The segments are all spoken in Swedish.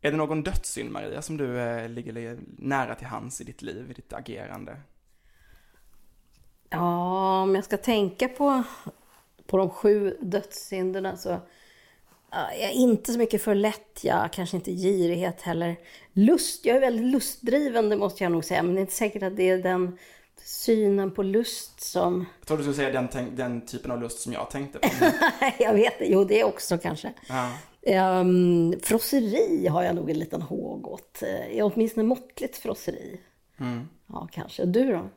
Är det någon dödssynd, Maria, som du eh, ligger nära till hands i ditt liv, i ditt agerande? Ja, om jag ska tänka på, på de sju dödssynderna så jag är inte så mycket för lättja, kanske inte girighet heller. Lust, jag är väldigt lustdriven, det måste jag nog säga, men det är inte säkert att det är den synen på lust som... Jag trodde du skulle säga den, den typen av lust som jag tänkte på. jag vet jo det också kanske. Ja. Um, frosseri har jag nog en liten håg åt. Uh, åtminstone måttligt frosseri. Mm. Ja, kanske. Du då?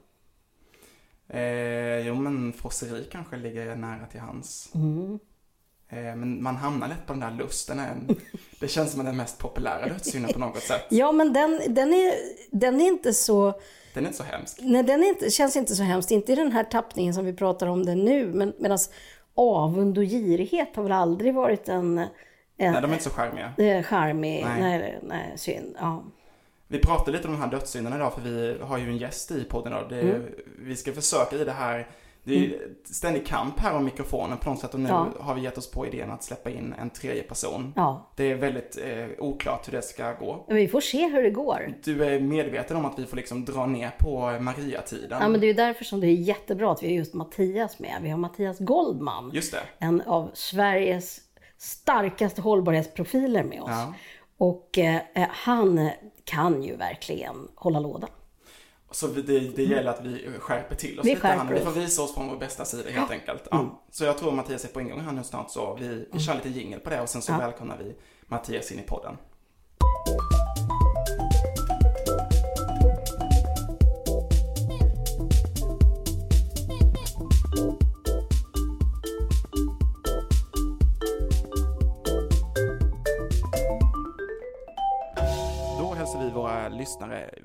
Eh, jo, men frosseri kanske ligger nära till hands. Mm. Eh, men man hamnar lätt på den där lusten. Det känns som den mest populära dödssynden på något sätt. Ja, men den, den, är, den är inte så... Den är inte så hemsk. Nej, den inte, känns inte så hemskt. Inte i den här tappningen som vi pratar om det nu. Men medan avund och girighet har väl aldrig varit en... en nej, de är inte så charmiga. Eh, charmig, nej. nej, nej, synd. Ja. Vi pratar lite om de här dödssynderna idag för vi har ju en gäst i podden idag. Det, mm. Vi ska försöka i det här det är mm. ständig kamp här om mikrofonen på något sätt och nu ja. har vi gett oss på idén att släppa in en tredje person. Ja. Det är väldigt eh, oklart hur det ska gå. Vi får se hur det går. Du är medveten om att vi får liksom dra ner på Maria-tiden. Ja, men det är ju därför som det är jättebra att vi har just Mattias med. Vi har Mattias Goldman. Just det. En av Sveriges starkaste hållbarhetsprofiler med oss. Ja. Och eh, han kan ju verkligen hålla låda. Så det, det gäller att vi skärper till oss vi lite här Vi får visa oss från vår bästa sida helt ja. enkelt. Ja. Mm. Så jag tror Mattias är på ingång här nu snart så vi, vi mm. kör lite jingel på det och sen så ja. välkomnar vi Mattias in i podden.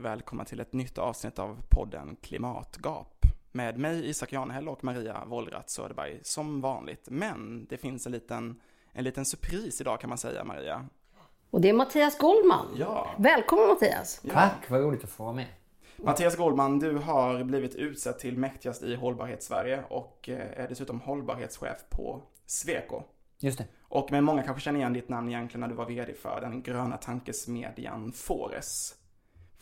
Välkomna till ett nytt avsnitt av podden Klimatgap. Med mig Isak Janehäll och Maria Wollratz Söderberg som vanligt. Men det finns en liten, en liten surpris idag kan man säga Maria. Och det är Mattias Goldman. Ja. Välkommen Mattias. Ja. Tack, vad roligt att få vara med. Mattias Goldman, du har blivit utsedd till mäktigast i Hållbarhetssverige och eh, är dessutom hållbarhetschef på Sweco. Just det. Och men många kanske känner igen ditt namn egentligen när du var VD för den gröna tankesmedjan Fores.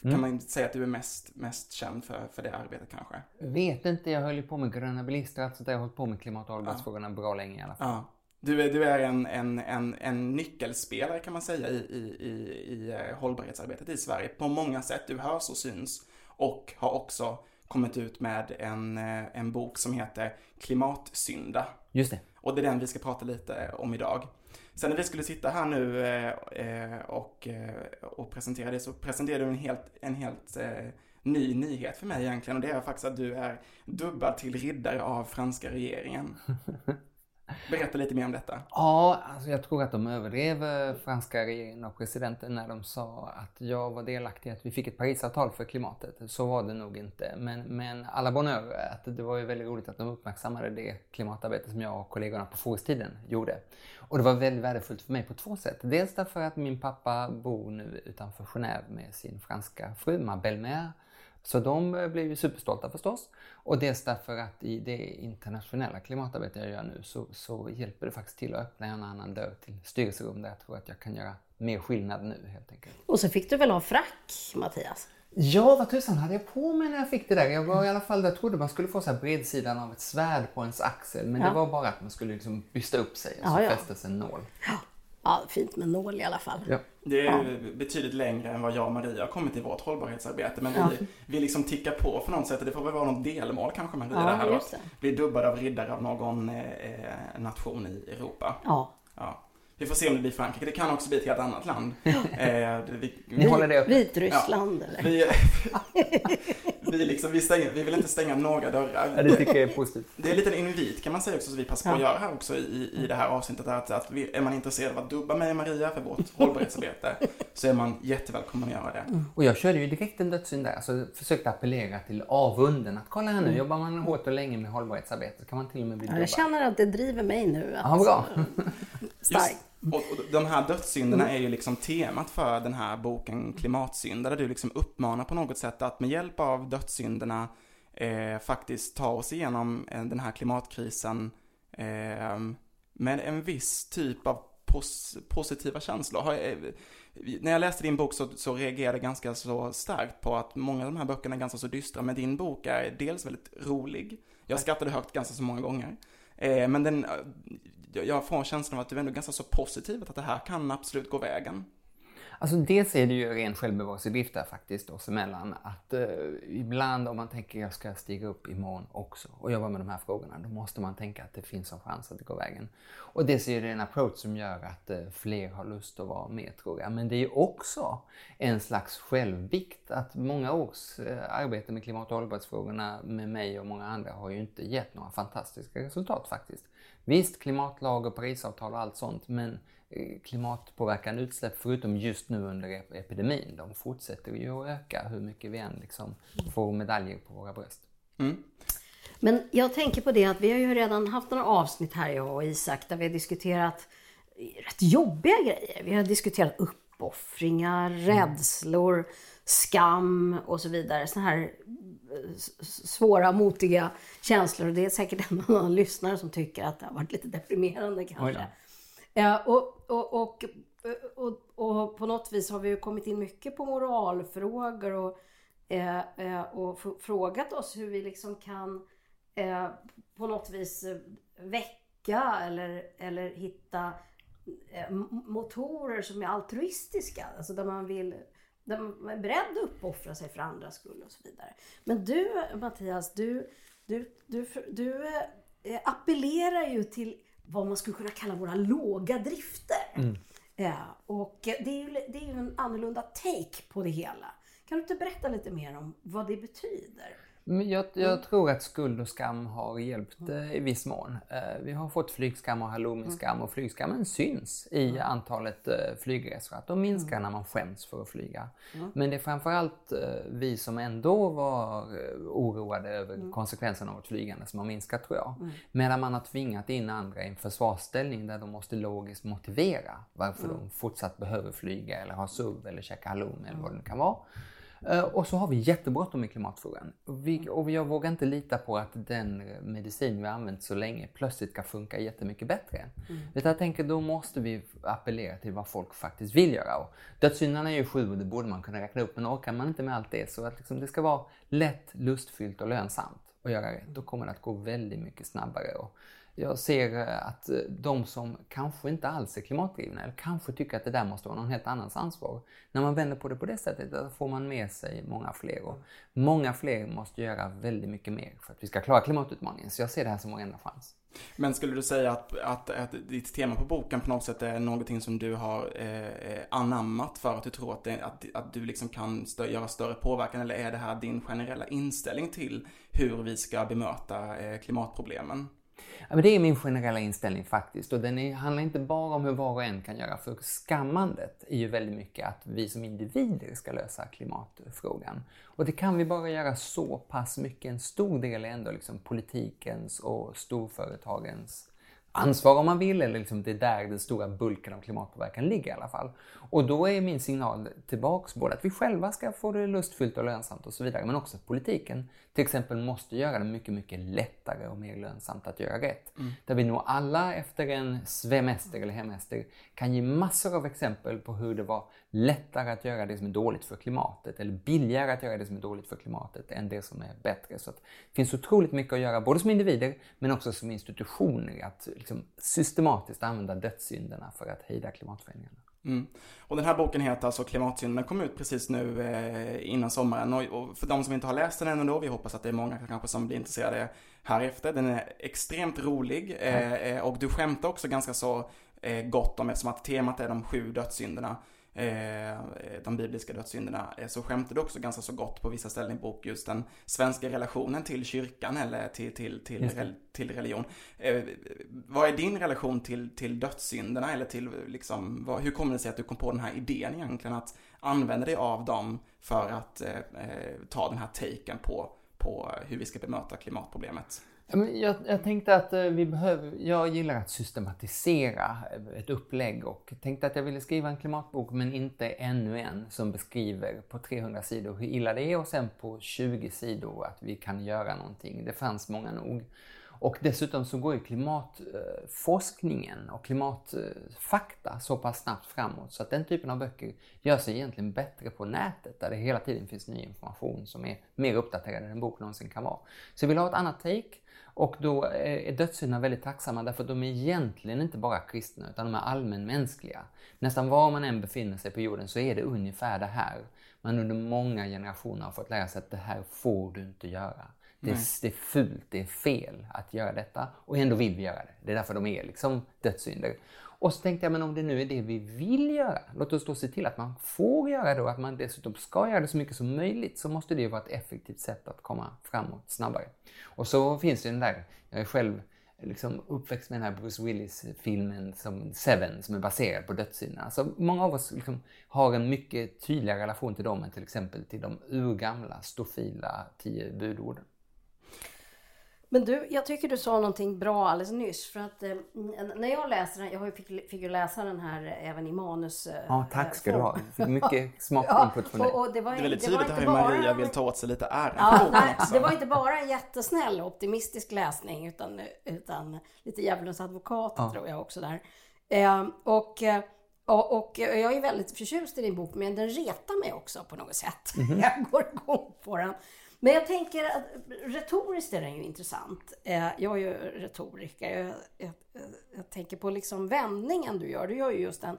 Mm. Kan man säga att du är mest, mest känd för, för det arbetet kanske? Vet inte, jag höll ju på med gröna bilister, alltså jag har hållit på med klimat och hållbarhetsfrågorna ja. bra länge i alla fall. Ja. Du är, du är en, en, en, en nyckelspelare kan man säga i, i, i, i eh, hållbarhetsarbetet i Sverige på många sätt. Du hörs och syns och har också kommit ut med en, eh, en bok som heter Klimatsynda. Just det. Och det är den vi ska prata lite om idag. Sen när vi skulle sitta här nu eh, eh, och, eh, och presentera det så presenterade du en helt, en helt eh, ny nyhet för mig egentligen och det är faktiskt att du är dubbad till riddare av franska regeringen. Berätta lite mer om detta. Ja, alltså jag tror att de överdrev franska regeringen och presidenten när de sa att jag var delaktig i att vi fick ett Parisavtal för klimatet. Så var det nog inte. Men, men alla bonheur, att det var ju väldigt roligt att de uppmärksammade det klimatarbete som jag och kollegorna på Forestiden gjorde. Och det var väldigt värdefullt för mig på två sätt. Dels därför att min pappa bor nu utanför Genève med sin franska fru Mabelmer. Så de eh, blev ju superstolta förstås. Och dels därför att i det internationella klimatarbete jag gör nu så, så hjälper det faktiskt till att öppna en annan dörr till styrelserum där jag tror att jag kan göra mer skillnad nu helt enkelt. Och så fick du väl ha frack, Mattias? Ja, vad tusan hade jag på mig när jag fick det där? Jag var i alla fall, jag trodde man skulle få så här bredsidan av ett svärd på ens axel. Men ja. det var bara att man skulle liksom bysta upp sig och så ja, fästes en nål. Ja. ja, fint med nål i alla fall. Ja. Det är betydligt längre än vad jag och Maria har kommit i vårt hållbarhetsarbete. Men vi, vi liksom tickar på för något sätt. Det får väl vara något delmål kanske Maria. Ja, det här att bli dubbad av riddare av någon eh, nation i Europa. Ja. ja. Vi får se om det blir Frankrike. Det kan också bli ett helt annat land. eh, vi, vi håller det Vitryssland ja, eller? Vi, vi, liksom, vi, stänger, vi vill inte stänga några dörrar. Ja, det tycker jag är positivt. Det är en liten invit kan man säga också, som vi passar på att göra här också i, i det här avsnittet. Att, att vi, är man intresserad av att dubba mig och Maria för vårt hållbarhetsarbete så är man jättevälkommen att göra det. Mm. Och jag körde ju direkt en dödssyn där. Alltså försökte appellera till avunden. Att kolla här nu, mm. jobbar man hårt och länge med hållbarhetsarbete så kan man till och med bli dubbad. Jag känner att det driver mig nu. Att, ja, bra. Starkt. Och, och de här dödssynderna är ju liksom temat för den här boken Klimatsynder, där du liksom uppmanar på något sätt att med hjälp av dödssynderna eh, faktiskt ta oss igenom eh, den här klimatkrisen eh, med en viss typ av pos positiva känslor. Har, eh, när jag läste din bok så, så reagerade jag ganska så starkt på att många av de här böckerna är ganska så dystra, men din bok är dels väldigt rolig. Jag skrattade högt ganska så många gånger. Eh, men den, jag får en känsla av att du är ändå ganska så positiv, att det här kan absolut gå vägen. Alltså dels är det ju ren självbevarelsedrift där faktiskt oss emellan. Att eh, ibland om man tänker jag ska stiga upp imorgon också och jobba med de här frågorna, då måste man tänka att det finns en chans att det går vägen. Och dels är det en approach som gör att eh, fler har lust att vara med tror jag. Men det är också en slags självvikt att många års eh, arbete med klimat och hållbarhetsfrågorna med mig och många andra har ju inte gett några fantastiska resultat faktiskt. Visst, klimatlag och Parisavtal och allt sånt, men Eh, klimatpåverkande utsläpp, förutom just nu under epidemin, de fortsätter ju att öka hur mycket vi än liksom får medaljer på våra bröst. Mm. Men jag tänker på det att vi har ju redan haft några avsnitt här, jag och Isak, där vi har diskuterat rätt jobbiga grejer. Vi har diskuterat uppoffringar, mm. rädslor, skam och så vidare. Sådana här eh, svåra, motiga känslor. Och det är säkert en annan lyssnare som tycker att det har varit lite deprimerande kanske. Ja, och, och, och, och, och, på något vis har vi ju kommit in mycket på moralfrågor och, eh, eh och frågat oss hur vi liksom kan eh, på något vis väcka eller, eller hitta eh, motorer som är altruistiska. Alltså där man vill där man är beredd att uppoffra sig för andras skull och så vidare. Men du Mattias, du, du, du, du eh, appellerar ju till vad man skulle kunna kalla våra låga drifter. Mm. Ja, och det är, ju, det är ju en annorlunda take på det hela. Kan du inte berätta lite mer om vad det betyder? Jag, jag mm. tror att skuld och skam har hjälpt mm. eh, i viss mån. Eh, vi har fått flygskam och halloumiskam mm. och flygskammen syns i mm. antalet eh, flygresor. Att de minskar mm. när man skäms för att flyga. Mm. Men det är framförallt eh, vi som ändå var oroade över konsekvenserna av ett flygande som har minskat tror jag. Medan man har tvingat in andra i en försvarsställning där de måste logiskt motivera varför de fortsatt behöver flyga eller ha SUV eller käka halloumi eller vad det nu kan vara. Eh, och så har vi jättebråttom med klimatfrågan. Vi, och jag vågar inte lita på att den medicin vi använt så länge plötsligt ska funka jättemycket bättre. Mm. Utan jag tänker då måste vi appellera till vad folk faktiskt vill göra. Och dödssynderna är ju sju och det borde man kunna räkna upp men orkar man inte med allt det så att liksom det ska vara lätt, lustfyllt och lönsamt att göra rätt. Då kommer det att gå väldigt mycket snabbare. Och jag ser eh, att eh, de som kanske inte alls är klimatdrivna eller kanske tycker att det där måste vara någon helt annans ansvar. När man vänder på det på det sättet då får man med sig många fler. Och många fler måste göra väldigt mycket mer för att vi ska klara klimatutmaningen. Så jag ser det här som vår enda chans. Men skulle du säga att, att, att ditt tema på boken på något sätt är någonting som du har eh, eh anammat för att du tror att, det, att, att du liksom kan stö göra större påverkan? Eller är det här din generella inställning till hur vi ska bemöta eh, klimatproblemen? Ja, men det är min generella inställning faktiskt. Och den är, handlar inte bara om hur var och en kan göra. För skammandet är ju väldigt mycket att vi som individer ska lösa klimatfrågan. Och det kan vi bara göra så pass mycket. En stor del är ändå liksom politikens och storföretagens ansvar om man vill, eller liksom det är där den stora bulken av klimatpåverkan ligger i alla fall. Och då är min signal tillbaks både att vi själva ska få det lustfyllt och lönsamt och så vidare, men också att politiken till exempel måste göra det mycket, mycket lättare och mer lönsamt att göra rätt. Mm. Där vi nog alla efter en svemester eller hemester kan ge massor av exempel på hur det var lättare att göra det som är dåligt för klimatet eller billigare att göra det som är dåligt för klimatet än det som är bättre. Så det finns otroligt mycket att göra både som individer men också som institutioner att liksom systematiskt använda dödssynderna för att hejda klimatförändringarna. Mm. Och den här boken heter alltså Klimatsynden. Den kom ut precis nu eh, innan sommaren. Och, och, för de som inte har läst den ännu då, vi hoppas att det är många kanske som blir intresserade här efter. Den är extremt rolig eh, och du skämtar också ganska så eh, gott om eftersom att temat är de sju dödssynderna eh, de bibliska dödssynderna, eh, så skämtar du också ganska så gott på vissa ställen i bok just den svenska relationen till kyrkan eller till, till, till, till, till religion. Eh, vad är din relation till, till dödssynderna eller till liksom, vad, hur kommer det sig att du kom på den här idén egentligen att använda dig av dem för att eh, eh ta den här taken på, på hur vi ska bemöta klimatproblemet? Jag, jag, tänkte att eh, vi behöver, jag gillar att systematisera eh, ett upplägg och tänkte att jag ville skriva en klimatbok men inte ännu en som beskriver på 300 sidor hur illa det är och sen på 20 sidor att vi kan göra någonting. Det fanns många nog. Och dessutom så går ju klimatforskningen eh, och klimatfakta så pass snabbt framåt så att den typen av böcker gör sig egentligen bättre på nätet där det hela tiden finns ny information som är mer uppdaterad än en bok någonsin kan vara. Så jag vill ha ett annat take och då är dödssynderna väldigt tacksamma därför att de är egentligen inte bara kristna utan de är allmänmänskliga. Nästan var man än befinner sig på jorden så är det ungefär det här. Man under många generationer har fått lära sig att det här får du inte göra. Det är, det är fult, det är fel att göra detta och ändå vill vi göra det. Det är därför de är liksom dödssynder. Och så tänkte jag, men om det nu är det vi vill göra, låt oss då se till att man får göra det och att man dessutom ska göra det så mycket som möjligt, så måste det vara ett effektivt sätt att komma framåt snabbare. Och så finns det den där, jag är själv liksom uppväxt med den här Bruce Willis-filmen som Seven som är baserad på dödssynderna. Alltså, många av oss liksom har en mycket tydligare relation till dem än till exempel till de urgamla stofila tio budorden. Men du, jag tycker du sa någonting bra alldeles nyss. För att eh, när jag läser den, jag fick, fick ju läsa den här även i manus. Eh, ja, tack ska du ha. Fick mycket smakinput från dig. Och, och det, var, det är väldigt tydligt hur Maria vill ta åt sig lite ära ja, nej, Det var inte bara en jättesnäll optimistisk läsning utan, utan lite djävulens advokat ja. tror jag också där. Eh, och, och, och, jag är väldigt förtjust i din bok men den retar mig också på något sätt. Mm -hmm. Jag går igång på den. Men jag tänker att retoriskt är den ju intressant. Eh, jag är ju retoriker. Jag, jag, jag, tänker på liksom vändningen du gör. Du gör ju just en,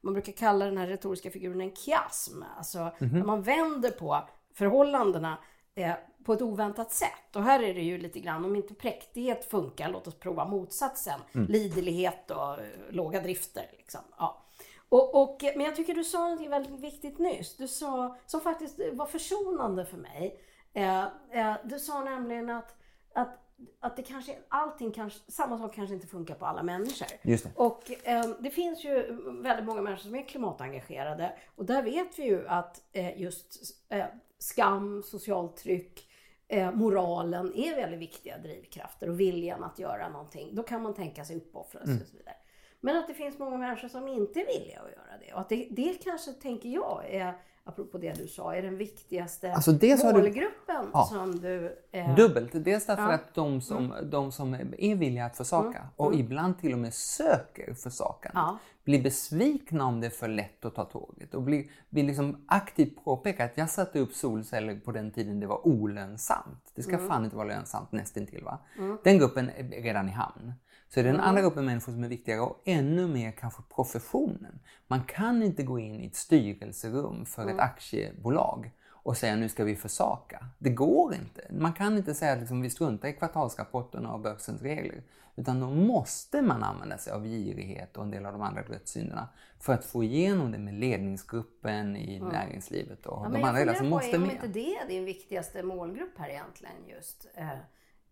man brukar kalla den här retoriska figuren en kiasm. Alltså mm -hmm. när man vänder på förhållandena eh, på ett oväntat sätt. Och här är det ju lite grann, om inte präktighet funkar, låt oss prova motsatsen. Mm. Liderlighet och låga drifter. Liksom. Ja. Och, och, men jag tycker du sa något väldigt viktigt nyss. Du sa, som faktiskt var försonande för mig. Eh, eh, du sa nämligen att, att, att det kanske, allting kanske, samma sak kanske inte funkar på alla människor. Just det. Och eh, det finns ju väldigt många människor som är klimatengagerade. Och där vet vi ju att eh, just eh, skam, socialt tryck, eh, moralen är väldigt viktiga drivkrafter och viljan att göra någonting. Då kan man tänka sig uppoffrelse mm. och så vidare. Men att det finns många människor som inte är villiga att göra det. Och att det, det kanske, tänker jag, är apropå det du sa, är den viktigaste alltså målgruppen du, ja, som du... Eh, dubbelt. Dels därför ja. att de som, mm. de som är villiga att försaka mm. och mm. ibland till och med söker försakandet ja. blir besvikna om det är för lätt att ta tåget och blir, blir liksom aktivt påpeka att jag satte upp solceller på den tiden det var olönsamt. Det ska mm. fan inte vara lönsamt nästintill va. Mm. Den gruppen är redan i hamn. Så är det den andra gruppen människor som är viktigare och ännu mer kanske professionen. Man kan inte gå in i ett styrelserum för ett aktiebolag och säga nu ska vi försaka. Det går inte. Man kan inte säga att liksom, vi struntar i kvartalsrapporterna och börsens regler. Utan då måste man använda sig av girighet och en del av de andra dödssynderna för att få igenom det med ledningsgruppen i mm. näringslivet och ja, de andra delarna som måste med. Är inte det din viktigaste målgrupp här egentligen just? Eh,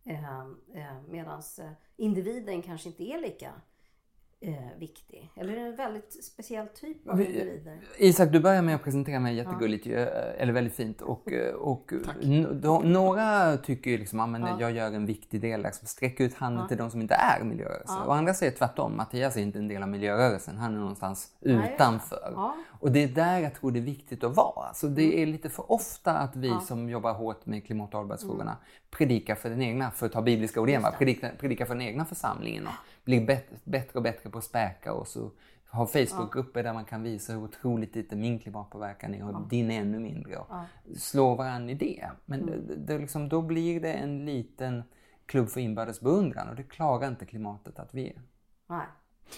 Ehm, ehm, Medan eh, individen kanske inte är lika eh, viktig? Eller en väldigt speciell typ av individer? Isak, du börjar med att presentera mig jättegulligt, ja. Eh, eller väldigt fint. Och, eh, och några tycker ju liksom att ja. jag gör en viktig del, liksom, sträck ut handen ja. till de som inte är miljörörelsen. Ja. Och andra säger tvärtom, Mattias är inte en del av miljörörelsen, han är någonstans utanför. Och det är där jag tror det är viktigt att vara. Alltså, det mm. är lite för ofta att vi som jobbar hårt med klimat och hållbarhetsfrågorna mm. predikar för den egna, för att ta bibliska ord igen, predikar, predikar för den egna församlingen. Och, blir bättre och bättre på att späka och så har Facebookgrupper ja. där man kan visa hur otroligt lite min klimatpåverkan är och ja. din är ännu mindre. Och ja. Slå varandra i det. Men mm. det, det liksom, då blir det en liten klubb för inbördes beundran och det klarar inte klimatet att vi är. Nej.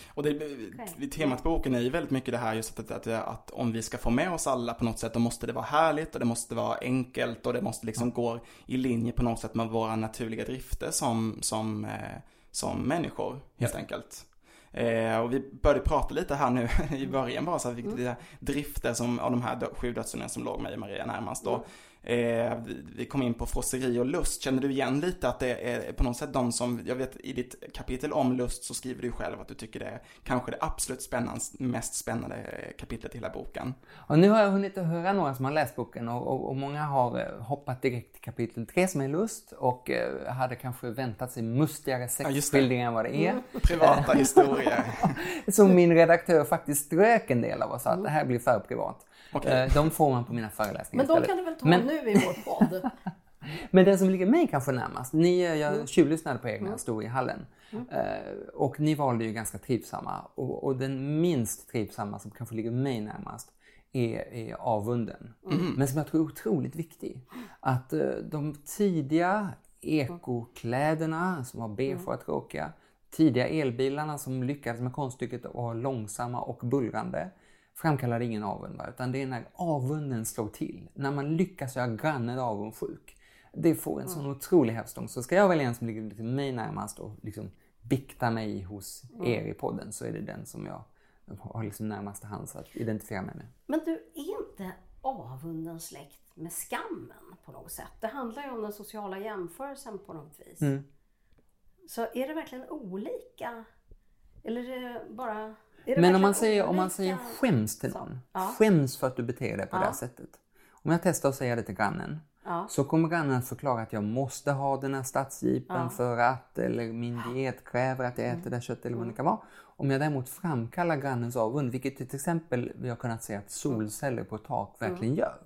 Och det, okay. temat på boken är ju väldigt mycket det här just att, att, att, om vi ska få med oss alla på något sätt, då måste det vara härligt och det måste vara enkelt och det måste liksom mm. gå i linje på något sätt med våra naturliga drifter som, som eh, som människor helt enkelt. Eh, och vi började prata lite här nu i början bara så att vi fick mm. lite drifter som, av de här sju dödssynderna som låg mig och Maria närmast då. Eh, vi kom in på frosseri och lust. Känner du igen lite att det är på något sätt de som, jag vet i ditt kapitel om lust så skriver du själv att du tycker det är kanske det absolut spännande, mest spännande kapitlet i hela boken. Och nu har jag hunnit att höra några som har läst boken och, och, och många har eh, hoppat direkt till kapitel 3 som är lust och eh, hade kanske väntat sig mustigare sexskildringar ja, än vad det är. Mm. Privata historier. så min redaktör faktiskt strök en del av oss att det här blir för privat. Okay. Eh, de får man på mina föreläsningar Men de kan du väl ta Men... nu i vår podd? Men den som ligger mig kanske närmast, ni, jag Mm. tjuvlyssnade på er när jag stod i hallen. Eh, och ni valde ju ganska trivsamma. Och, och den minst trivsamma som kanske ligger mig närmast är, är avunden. Men som jag tror är otroligt viktig. Att eh, de tidiga ekokläderna som var beige och tråkiga, tidiga elbilarna som lyckades med konststycket att vara långsamma och bullrande framkallade ingen avund. va? Utan det är när avunden slår till, när man lyckas göra grannen avundsjuk. Det får en sån otrolig hävstång. Så ska jag välja en som ligger lite mig närmast och liksom bikta mig hos er i podden så är det den som jag har liksom närmast till hands att identifiera mig med. Men du, är inte avunden släkt med skammen på något sätt? Det handlar ju om den sociala jämförelsen på något vis. Mm. Så är det verkligen olika? Eller är det bara... Det Men om man säger, om man säger skäms till någon, ja. skäms för att du beter dig på det Ja. här sättet. Om jag testar att säga det till grannen Ja. så kommer grannen att förklara att jag måste ha den här stadsjeepen för att, eller min diet kräver att jag Mm. äter det här köttet eller vad det kan vara. Om jag däremot framkallar grannens avund, vilket till exempel vi har kunnat se att solceller på tak Mm. verkligen gör.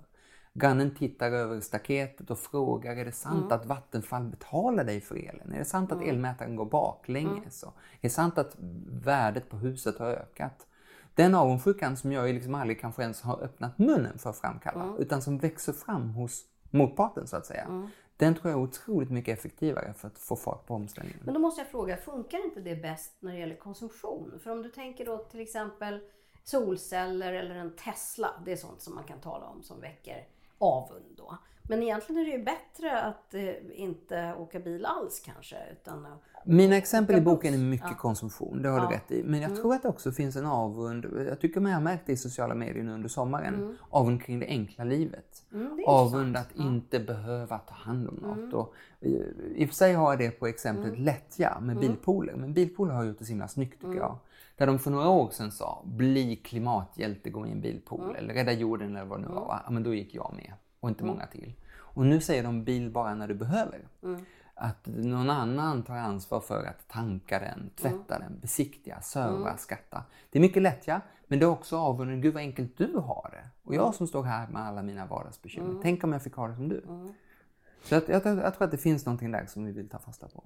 Grannen tittar över staketet och frågar, är det sant Mm. att Vattenfall betalar dig för elen? Är det sant att elmätaren går baklänges? Mm. Är det sant att värdet på huset har ökat? Den avundsjukan som jag liksom aldrig kanske ens har öppnat munnen för att framkalla, Mm. utan som växer fram hos motparten så att säga. Den tror jag är otroligt mycket effektivare för att få fart på omställningen. Men då måste jag fråga, funkar inte det bäst när det gäller konsumtion? För om du tänker då till exempel solceller eller en Tesla. Det är sånt som man kan tala om som väcker avund då. Men egentligen är det ju bättre att eh, inte åka bil alls kanske. Utan Mina exempel i boken är mycket konsumtion, det har du Ja. rätt i. Men jag tror att det också finns en avund, jag tycker man har märkt det i sociala medier nu under sommaren, avund kring det enkla livet. Mm, det avund att inte behöva ta hand om något. Och, i, I och för sig har jag det på exemplet lättja med bilpooler, men bilpooler har gjort det så himla snyggt tycker jag. Där de för några år sedan sa, bli klimathjälte, gå i en bilpool, eller rädda jorden eller vad det nu var. va? Ja, men då gick jag med, och inte många till. Och nu säger de bil bara när du behöver. Att någon annan tar ansvar för att tanka den, tvätta den, besiktiga, serva, skatta. Det är mycket lättja, men det är också avunden. Gud vad enkelt du har det. Och jag som står här med alla mina vardagsbekymmer. Tänk om jag fick ha det som du. Så jag, jag, jag tror att det finns någonting där som vi vill ta fasta på.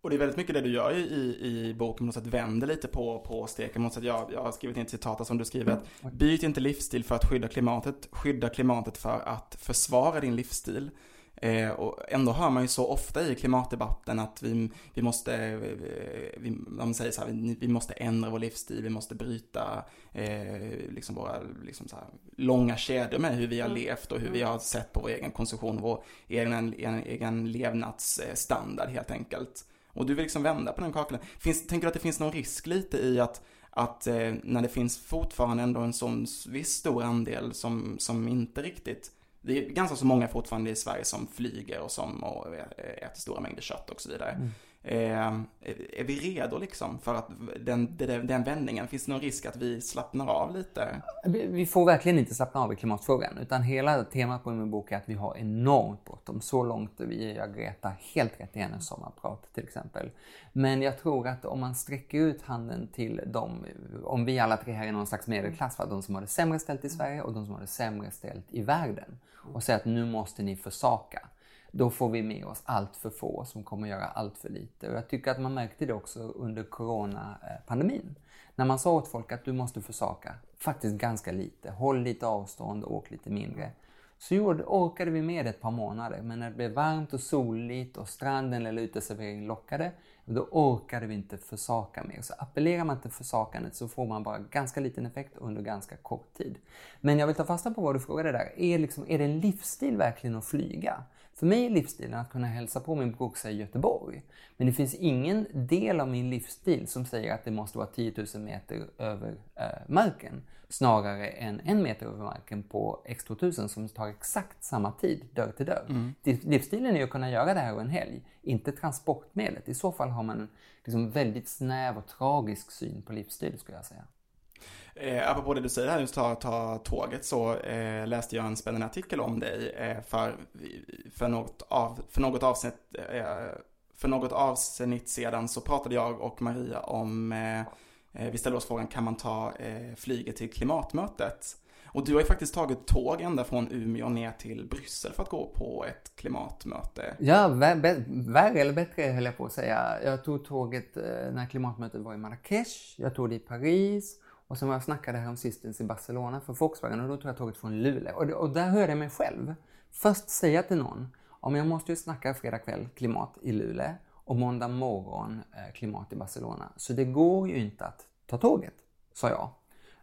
Och det är väldigt mycket det du gör i, i, i boken, på något sätt vänder lite på, på steken. Något sätt, jag, jag har skrivit in ett citat som du skriver att byt inte livsstil för att skydda klimatet, skydda klimatet för att försvara din livsstil. Eh, och ändå hör man ju så ofta i klimatdebatten att vi, vi måste, eh, vi, de säger så här, vi, vi måste ändra vår livsstil, vi måste bryta eh, liksom våra liksom så här, långa kedjor med hur vi har levt och hur vi har sett på vår egen konsumtion, vår egen, egen, egen levnadsstandard helt enkelt. Och du vill liksom vända på den kakan. Finns, tänker du att det finns någon risk lite i att, att eh, när det finns fortfarande ändå en sån viss stor andel som, som inte riktigt det är ganska så många fortfarande i Sverige som flyger och som och eh, äter stora mängder kött och så vidare. Mm. Ehm, är vi redo liksom för att den, den, den vändningen, finns det någon risk att vi slappnar av lite? Vi får verkligen inte slappna av i klimatfrågan. Utan hela temat på min bok är att vi har enormt bråttom. Så långt vi jag Greta helt rätt i hennes sommarprat till exempel. Men jag tror att om man sträcker ut handen till dem, om vi alla tre här är någon slags medelklass, va? de som har det sämre ställt i Sverige och de som har det sämre ställt i världen. Och säger att nu måste ni försaka. Då får vi med oss allt för få som kommer göra allt för lite. Och jag tycker att man märkte det också under coronapandemin. När man sa åt folk att du måste försaka, faktiskt ganska lite, håll lite avstånd, och åk lite mindre. Så gjorde, orkade vi med det ett par månader, men när det blev varmt och soligt och stranden eller uteserveringen lockade, då orkade vi inte försaka mer. Så appellerar man till försakandet så får man bara ganska liten effekt under ganska kort tid. Men jag vill ta fasta på vad du frågade där. Är, liksom, är det en livsstil verkligen att flyga? För mig är livsstilen att kunna hälsa på min brorsa i Göteborg. Men det finns ingen del av min livsstil som säger att det måste vara 10 000 meter över eh, marken. Snarare än en meter över marken på X2000 som tar exakt samma tid dörr till dörr. Livsstilen är att kunna göra det här över en helg, inte transportmedlet. I så fall har man en liksom, väldigt snäv och tragisk syn på livsstil skulle jag säga. Eh, apropå det du säger här, just ta, ta tåget, så eh, läste jag en spännande artikel om dig eh, för, för, något av, för, något avsnitt, eh, för något avsnitt sedan så pratade jag och Maria om, eh, eh vi ställde oss frågan, kan man ta eh, flyget till klimatmötet? Och du har ju faktiskt tagit tåg ända från Umeå ner till Bryssel för att gå på ett klimatmöte. Ja, värre eller bättre höll jag på att säga. Jag tog tåget eh, när klimatmötet var i Marrakesh, jag tog det i Paris och var jag snackade här om sistens i Barcelona för Volkswagen och då tog jag tåget från Luleå. Och, och där hörde jag mig själv först säga till någon, om jag måste ju snacka fredag kväll klimat i Luleå och måndag morgon eh, klimat i Barcelona. Så det går ju inte att ta tåget, sa jag.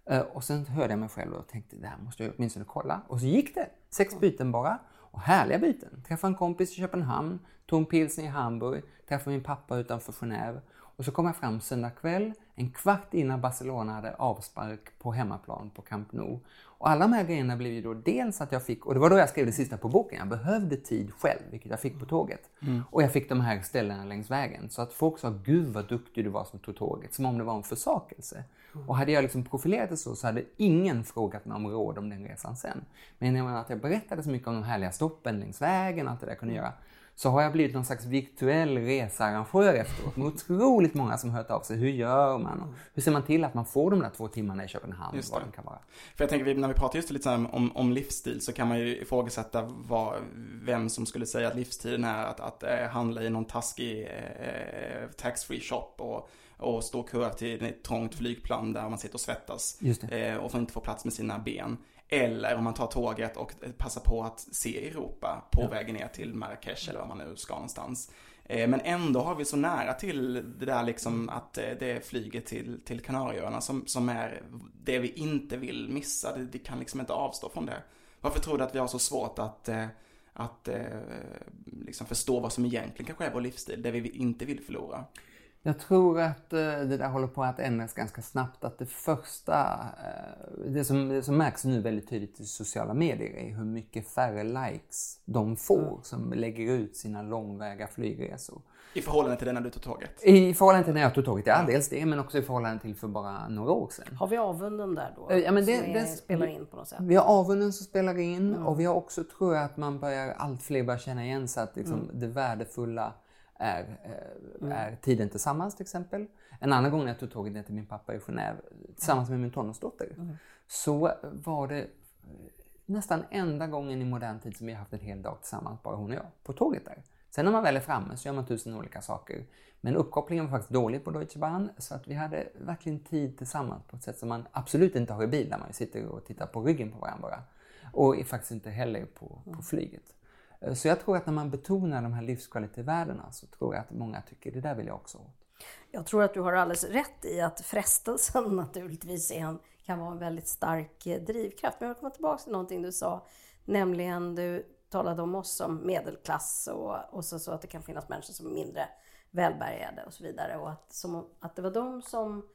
Eh, och sen hörde jag mig själv och tänkte, det här måste jag åtminstone kolla. Och så gick det. Sex byten bara. Och härliga byten. Träffade en kompis i Köpenhamn, tog en pilsner i Hamburg, träffade min pappa utanför Genève. Och så kom jag fram söndag kväll, en kvart innan Barcelona hade avspark på hemmaplan på Camp Nou. Och alla de här grejerna blev ju då dels att jag fick, och det var då jag skrev det sista på boken, jag behövde tid själv, vilket jag fick på tåget. Mm. Och jag fick de här ställena längs vägen. Så att folk sa, gud vad duktig du var som tog tåget, som om det var en försakelse. Mm. Och hade jag liksom profilerat det så, så hade ingen frågat mig om råd om den resan sen. Men jag menar att jag berättade så mycket om de härliga stoppen längs vägen allt det där jag kunde mm. göra, så har jag blivit någon slags virtuell researrangör efteråt med otroligt många som hört av sig. Hur gör man? Och hur ser man till att man får de där två timmarna i Köpenhamn? Just vad det kan vara. För jag tänker, när vi pratar just lite om, om livsstil så kan man ju ifrågasätta vad, vem som skulle säga att livsstilen är att, att äh, handla i någon taskig äh, taxfree shop och och stå kö till ett trångt flygplan där man sitter och svettas. Eh, och får inte få plats med sina ben. Eller om man tar tåget och passar på att se Europa på ja. vägen ner till Marrakesh eller var man nu ska någonstans. Eh, men ändå har vi så nära till det där liksom att eh, det är flyget till, till Kanarieöarna som, som är det vi inte vill missa. Det, det kan liksom inte avstå från det. Varför tror du att vi har så svårt att, eh, att liksom förstå vad som egentligen kanske är vår livsstil, det vi inte vill förlora? Jag tror att eh, det där håller på att ändras ganska snabbt. Att det första, eh, det som, det som märks nu väldigt tydligt i sociala medier är hur mycket färre likes de får mm. som lägger ut sina långväga flygresor. I förhållande till när du tog tåget? I förhållande till när jag tog tåget, ja. Dels det, men också i förhållande till för bara några år sedan. Har vi avunden där då? Ja, men det, som det, spelar in på något sätt? Vi har avunden som spelar in mm. och vi har också, tror jag, att man börjar, allt fler börjar känna igen sig att liksom, mm. det värdefulla är, mm. är tiden tillsammans till exempel. En annan gång när jag tog tåget ner till min pappa i Genève tillsammans med min tonårsdotter mm. så var det nästan enda gången i modern tid som vi har haft en hel dag tillsammans, bara hon och jag, på tåget där. Sen när man väl är framme så gör man tusen olika saker. Men uppkopplingen var faktiskt dålig på Deutsche Bahn så att vi hade verkligen tid tillsammans på ett sätt som man absolut inte har i bil där man sitter och tittar på ryggen på varandra. Och faktiskt inte heller på, på flyget. Eh, så jag tror att när man betonar de här livskvalitetsvärdena så tror jag att många tycker det där vill jag också åt. Jag tror att du har alldeles rätt i att frestelsen naturligtvis en, kan vara en väldigt stark eh, drivkraft. Men jag kommer tillbaka till någonting du sa, nämligen du talade om oss som medelklass och, och så, så att det kan finnas människor som är mindre välbärgade och så vidare. Och att, som, att det var de som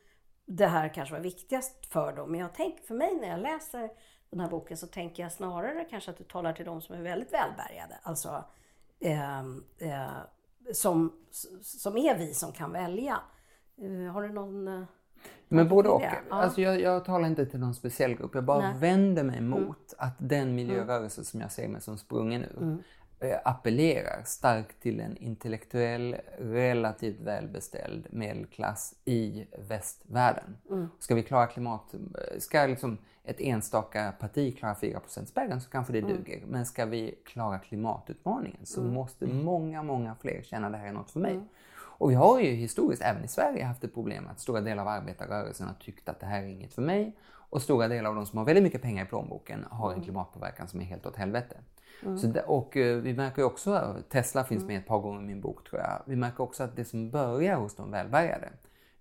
det här kanske var viktigast för dem. Men jag tänker för mig när jag läser den här boken så tänker jag snarare kanske att du talar till de som är väldigt välbärgade. Alltså eh, eh, som, som är vi som kan välja. Eh, har du någon eh, men både och. Ja. Alltså jag, jag, talar inte till någon speciell grupp. Jag bara Nej. vänder mig mm. mot mm. att den miljörörelse som jag ser mig som sprungen ur mm. Eh, appellerar starkt till en intellektuell, relativt välbeställd medelklass i västvärlden. Mm. Ska vi klara klimat... Ska liksom ett enstaka parti klara 4% spärren så kanske det mm. duger. Men ska vi klara klimatutmaningen så mm. måste mm. många, många fler känna det här är något för mig. Mm. Och vi har ju historiskt, även i Sverige, haft ett problem att stora delar av arbetarrörelsen har tyckt att det här är inget för mig. Och stora delar av de som har väldigt mycket pengar i plånboken har en mm. klimatpåverkan som är helt åt helvete. Mm. Så det, och uh, vi märker också, Tesla finns med ett par gånger i min bok tror jag. Vi märker också att det som börjar hos de välbärgade.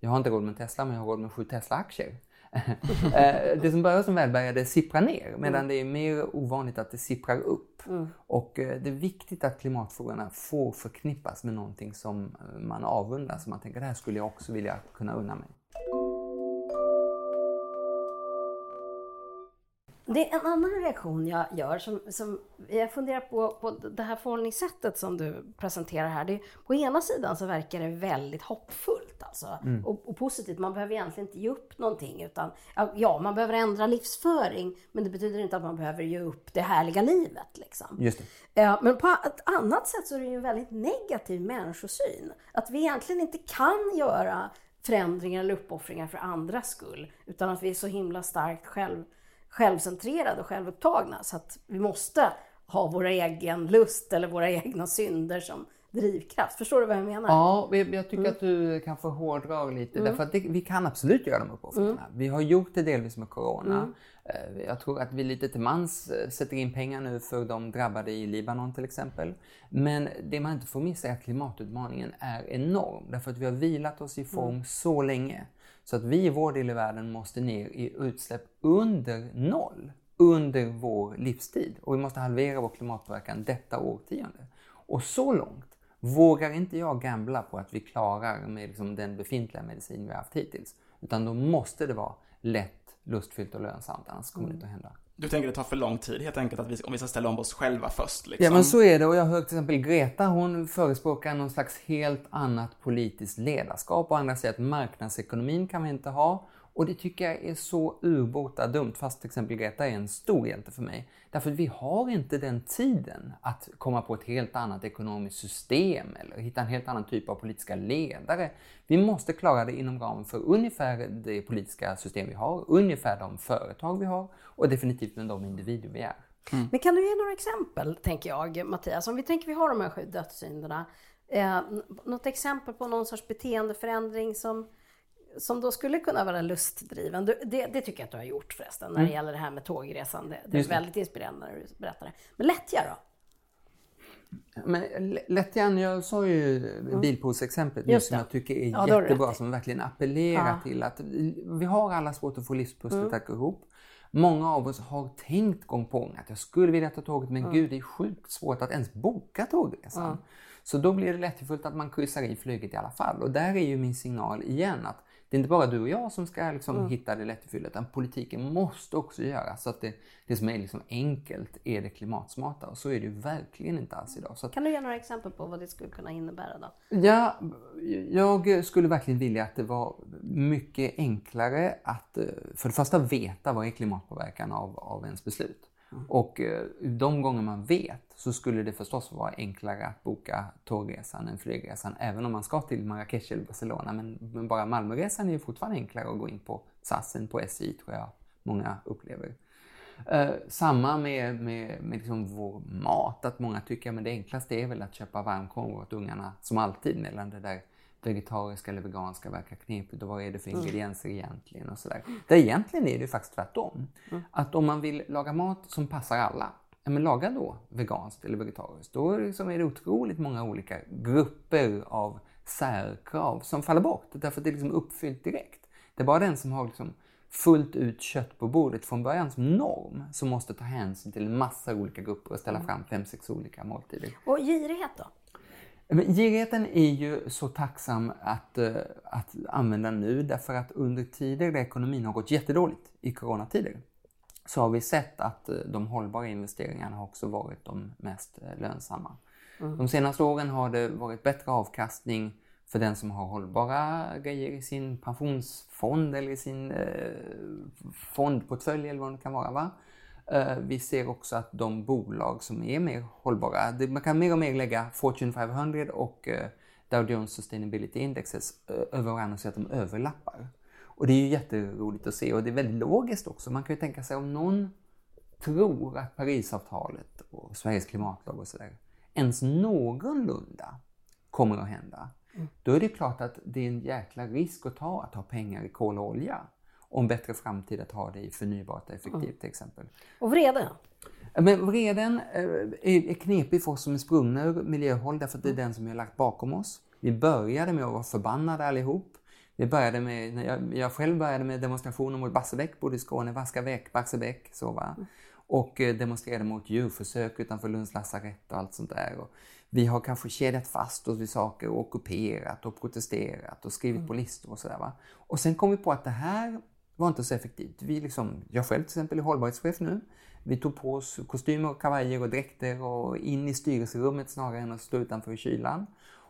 Jag har inte råd med Tesla men jag har råd med sju Tesla-aktier. Eh, det som börjar som välbärgade sipprar ner medan mm. det är mer ovanligt att det sipprar upp. Mm. Och eh, det är viktigt att klimatfrågorna får förknippas med någonting som man avundas. Man tänker det här skulle jag också vilja kunna unna mig. Det är en annan reaktion jag gör som, som jag funderar på, på det här förhållningssättet som du presenterar här. Det, på ena sidan så verkar det väldigt hoppfullt alltså, mm. och, och, positivt. Man behöver egentligen inte ge upp någonting utan ja, man behöver ändra livsföring men det betyder inte att man behöver ge upp det härliga livet. Liksom. Just det. men på ett annat sätt så är det ju en väldigt negativ människosyn. Att vi egentligen inte kan göra förändringar eller uppoffringar för andras skull utan att vi är så himla starkt själv självcentrerade och självupptagna så att vi måste ha vår egen lust eller våra egna synder som drivkraft. Förstår du vad jag menar? Ja, jag tycker att du kanske hårdrar lite. Mm. Därför att det, vi kan absolut göra de uppoffringarna. Mm. Vi har gjort det delvis med Corona. Mm. Eh, jag tror att vi lite till mans eh, sätter in pengar nu för de drabbade i Libanon till exempel. Men det man inte får missa är att klimatutmaningen är enorm. Därför att vi har vilat oss i form mm. så länge. Så att vi i vår del i världen måste ner i utsläpp under noll under vår livstid. Och vi måste halvera vår klimatpåverkan detta årtionde. Och så långt vågar inte jag gambla på att vi klarar med liksom den befintliga medicin vi har haft hittills. Utan då måste det vara lätt, lustfyllt och lönsamt, annars kommer mm. det inte att hända. Du tänker det tar för lång tid helt enkelt att vi, om vi ska ställa om oss själva först? Liksom. Ja men så är det och jag har hört till exempel Greta, hon förespråkar någon slags helt annat politiskt ledarskap och andra säger att marknadsekonomin kan vi inte ha och det tycker jag är så urbota dumt, fast till exempel Greta är en stor hjälte för mig. Därför att vi har inte den tiden att komma på ett helt annat ekonomiskt system eller hitta en helt annan typ av politiska ledare. Vi måste klara det inom ramen för ungefär det politiska system vi har, ungefär de företag vi har och definitivt med de individer vi är. Mm. Men kan du ge några exempel, tänker jag, Mattias? Om vi tänker vi har de här sju dödssynderna. Eh, något exempel på någon sorts beteendeförändring som som då skulle kunna vara lustdriven. Det, det, tycker jag att du har gjort förresten, när det mm. gäller det här med tågresan. Det, det är väldigt inspirerande när du berättar det. Men lättja då? Men lättjan, jag sa ju mm. bilpoolsexemplet nu som jag tycker är ja, jättebra, som verkligen appellerar ja. till att vi har alla svårt att få livspusslet mm. att gå ihop. Många av oss har tänkt gång på gång att jag skulle vilja ta tåget men mm. gud det är sjukt svårt att ens boka tågresan. Mm. Så då blir det lättjefullt att man kryssar i flyget i alla fall. Och där är ju min signal igen att det är inte bara du och jag som ska liksom mm. hitta det lättfyllda utan politiken måste också göra så att det, det som är liksom enkelt är det klimatsmarta och så är det ju verkligen inte alls idag. Att, kan du ge några exempel på vad det skulle kunna innebära då? Ja, jag skulle verkligen vilja att det var mycket enklare att eh, för det första veta vad är klimatpåverkan av, av ens beslut. Mm. Och eh, de gånger man vet så skulle det förstås vara enklare att boka tågresan än flygresan, även om man ska till Marrakesh eller Barcelona. Men, men bara Malmöresan är ju fortfarande enklare att gå in på SAS än på SJ, tror jag många upplever. Eh, samma med, med, med liksom vår mat, att många tycker att det enklaste är väl att köpa varmkorv åt ungarna, som alltid, mellan det där vegetariska eller veganska verkar knepigt och vad är det för mm. ingredienser mm. egentligen och sådär. Där egentligen är det faktiskt tvärtom. Mm. Att om man vill laga mat som passar alla, ja men laga då veganskt eller vegetariskt. Då liksom är det otroligt många olika grupper av särkrav som faller bort därför att det är liksom uppfyllt direkt. Det är bara den som har liksom fullt ut kött på bordet från början som norm som måste ta hänsyn till en massa olika grupper och ställa mm. fram fem, sex olika måltider. Och girighet då? Girigheten är ju så tacksam att, uh, att använda nu därför att under tider där ekonomin har gått jättedåligt, i coronatider, så har vi sett att uh, de hållbara investeringarna har också varit de mest uh, lönsamma. Mm. De senaste åren har det varit bättre avkastning för den som har hållbara grejer i sin pensionsfond eller i sin fondportfölj eller vad det kan vara. Va? Eh, vi ser också att de bolag som är mer hållbara, man kan mer och mer lägga Fortune 500 och eh, Dow Jones Sustainability Indexes eh, över varandra så att de överlappar. Och det är ju jätteroligt att se och det är väldigt logiskt också. Man kan ju tänka sig om någon tror att Parisavtalet och Sveriges klimatlag och sådär ens någorlunda kommer att hända. Mm. Då är det klart att det är en jäkla risk att ta att ha pengar i kol och olja och en bättre framtid att ha det i förnybart och effektivt mm. till exempel. Och vrede? Men vreden eh, är knepig för oss som är sprungna ur miljöhåll därför att det är mm. den som vi har lagt bakom oss. Vi började med att vara förbannade allihop. Vi började med, jag, jag själv började med demonstrationer mot Barsebäck, bodde i Skåne, vaska väck Barsebäck. Så va? Mm. Och eh, demonstrerade mot djurförsök utanför Lunds lasarett och allt sånt där. Och vi har kanske kedjat fast oss vid saker och ockuperat och protesterat och skrivit mm. på listor och sådär. Och sen kom vi på att det här var inte så effektivt. Vi liksom, jag själv till exempel är hållbarhetschef nu. Vi tog på oss kostymer, kavajer och dräkter och in i styrelserummet snarare än att stå utanför i kylan.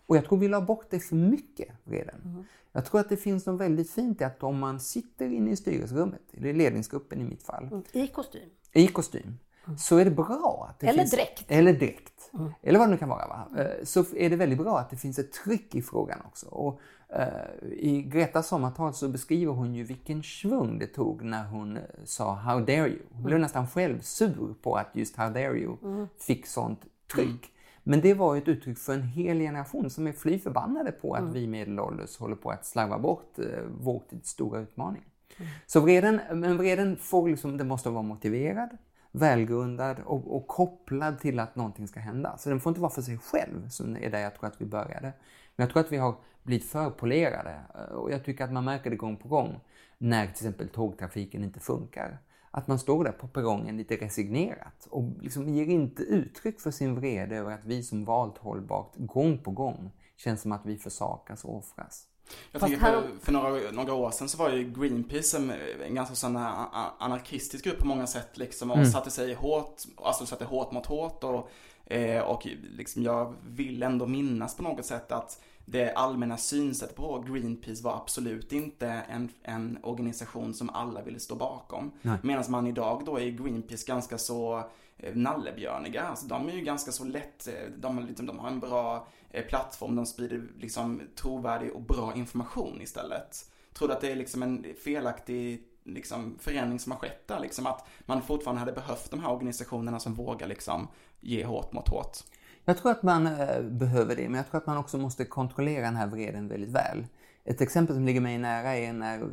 Och jag tror vi la bort det för mycket redan. Mm. Jag tror att det finns något väldigt fint i att om man sitter inne i styrelserummet, eller ledningsgruppen i mitt fall. Mm. I kostym? I kostym. så är det bra att det Eller finns... direkt. Eller direkt. Eller vad det nu kan vara. Va? Eh, Så är det väldigt bra att det finns ett tryck i frågan också. Och, I Gretas sommartal så beskriver hon ju vilken svung det tog när hon eh, sa “How dare you?” Hon blev nästan själv sur på att just “How dare you?” fick sånt tryck. Men det var ju ett uttryck för en hel generation som är fly förbannade på att vi medelålders håller på att slarva bort eh, vår tids stora utmaning. Så vreden, men vreden får liksom, den måste vara motiverad, välgrundad och, och kopplad till att någonting ska hända. Så den får inte vara för sig själv, som är där jag tror att vi började. Men jag tror att vi har blivit för polerade eh, och jag tycker att man märker det gång på gång när till exempel tågtrafiken inte funkar. Att man står där på perrongen lite resignerat och liksom ger inte uttryck för sin vrede över att vi som valt hållbart gång på gång känns som att vi försakas och offras. Jag tänker på, för några, några år sedan så var ju Greenpeace en, en ganska sån anarkistisk grupp på många sätt liksom och Mm. satte sig hårt, alltså satte hårt mot hårt och, eh, och liksom jag vill ändå minnas på något sätt att det allmänna synsättet på Greenpeace var absolut inte en, en organisation som alla ville stå bakom. Medan man idag då är Greenpeace ganska så eh, nallebjörniga. Alltså de är ju ganska så lätt, eh, de, har liksom, de har en bra eh, plattform, de sprider liksom trovärdig och bra information istället. Tror du att det är liksom en felaktig liksom, förändring som har skett där? Liksom att man fortfarande hade behövt de här organisationerna som vågar liksom ge hårt mot hårt. Jag tror att man eh, behöver det, men jag tror att man också måste kontrollera den här vreden väldigt väl. Ett exempel som ligger mig nära är när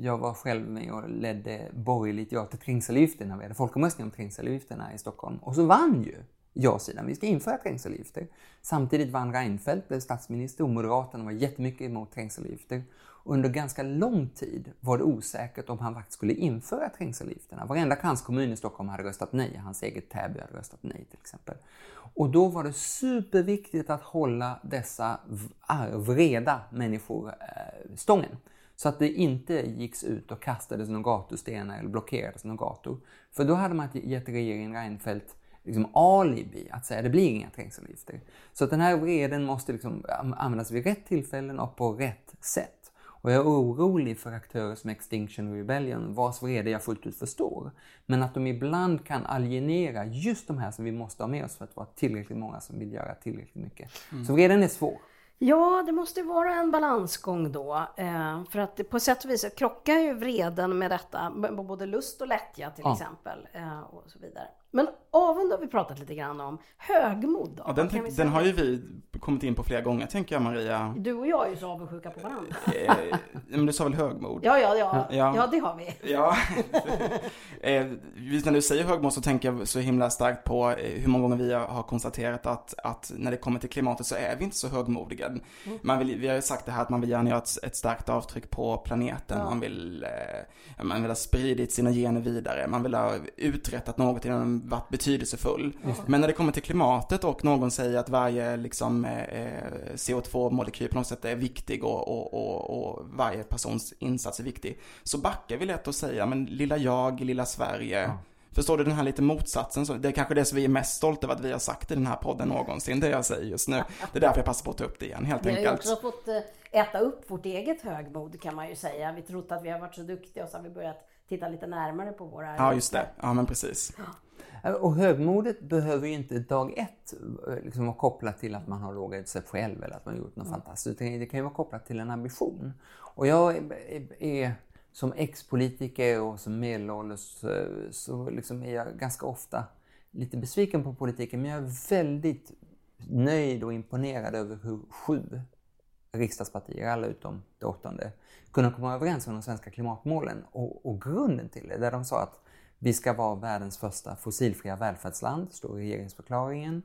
jag var själv med och ledde borgerligt ja till trängselavgifterna. vi hade folkomröstning om trängselavgifterna i Stockholm. Och så vann ju ja-sidan. Vi ska införa trängselavgifter. Samtidigt vann Reinfeldt, blev statsminister och Moderaterna var jättemycket emot trängselavgifter. Under ganska lång tid var det osäkert om han faktiskt skulle införa trängselavgifterna. Varenda kranskommun i Stockholm hade röstat nej. Hans eget Täby hade röstat nej till exempel. Och då var det superviktigt att hålla dessa vreda människor eh, stången. Så att det inte gicks ut och kastades några gatustenar eller blockerades några gator. För då hade man gett regeringen Reinfeldt liksom alibi att säga det blir inga trängselavgifter. Så att den här vreden måste liksom användas vid rätt tillfällen och på rätt sätt. Och jag är orolig för aktörer som Extinction Rebellion vars vrede jag fullt ut förstår. Men att de ibland kan alienera just de här som vi måste ha med oss för att vara tillräckligt många som vill göra tillräckligt mycket. Så vreden är svår. Ja, det måste vara en balansgång då. Eh, för att på sätt och vis krockar ju vreden med detta, både lust och lättja till Ja. exempel. Eh, och så vidare. Men avund har vi pratat lite grann om. Högmod då? Ja, den, vi den har ju vi kommit in på flera gånger tänker jag Maria. Du och jag är ju så avundsjuka på varandra. Eh, men du sa väl högmod? Ja, ja, ja. Ja. Ja, det har vi. Ja. eh, när du säger högmod så tänker jag så himla starkt på eh, hur många gånger vi har konstaterat att, att när det kommer till klimatet så är vi inte så högmodiga. Man vill, vi har ju sagt det här att man vill gärna göra ett, ett starkt avtryck på planeten. Ja. Man, vill, man vill ha spridit sina gener vidare. Man vill ha uträttat något innan varit betydelsefull. Men när det kommer till klimatet och någon säger att varje liksom, eh, CO2-molekyl på något sätt är viktig och, och, och, och varje persons insats är viktig. Så backar vi lätt och säger, men lilla jag, lilla Sverige. Förstår du den här lite motsatsen? Så det är kanske det som vi är mest stolta över att vi har sagt i den här podden någonsin, det jag säger just nu. Det är därför jag passar på att ta upp det igen, helt Vi har ju enkelt. också fått eh, äta upp vårt eget högmod kan man ju säga. Vi trott att vi har varit så duktiga och så har vi börjat titta lite närmare på våra Ja, just det. Ja, men precis. Och högmodet behöver ju inte dag ett eh, liksom vara kopplat till att man har lågat sig själv eller att man har gjort något fantastiskt. Utan det kan ju vara kopplat till en ambition. Och jag är, är, är som ex-politiker och som medelålders eh, så liksom är jag ganska ofta lite besviken på politiken. Men jag är väldigt nöjd och imponerad över hur sju riksdagspartier, alla utom det åttonde, kunna komma överens om de svenska klimatmålen och, och grunden till det. Där de sa att vi ska vara världens första fossilfria välfärdsland, står i regeringsförklaringen.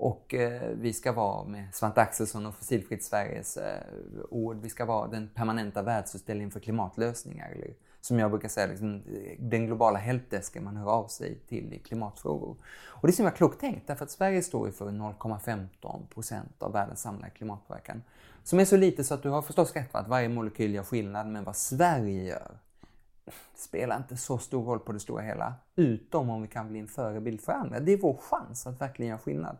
Och eh, vi ska vara, med Svante Axelsson och Fossilfritt Sveriges eh, ord, vi ska vara den permanenta världsutställningen för klimatlösningar. Eller som jag brukar säga, liksom, eh, den globala helpdesken man hör av sig till i klimatfrågor. Och det är så himla klokt tänkt, därför att Sverige står ju för 0,15 procent av världens samlade klimatpåverkan. Som är så lite så att du har förstås rätt att varje molekyl gör skillnad, men vad Sverige gör spelar inte så stor roll på det stora hela. Utom om vi kan bli en förebild för andra. Det är vår chans att verkligen göra skillnad.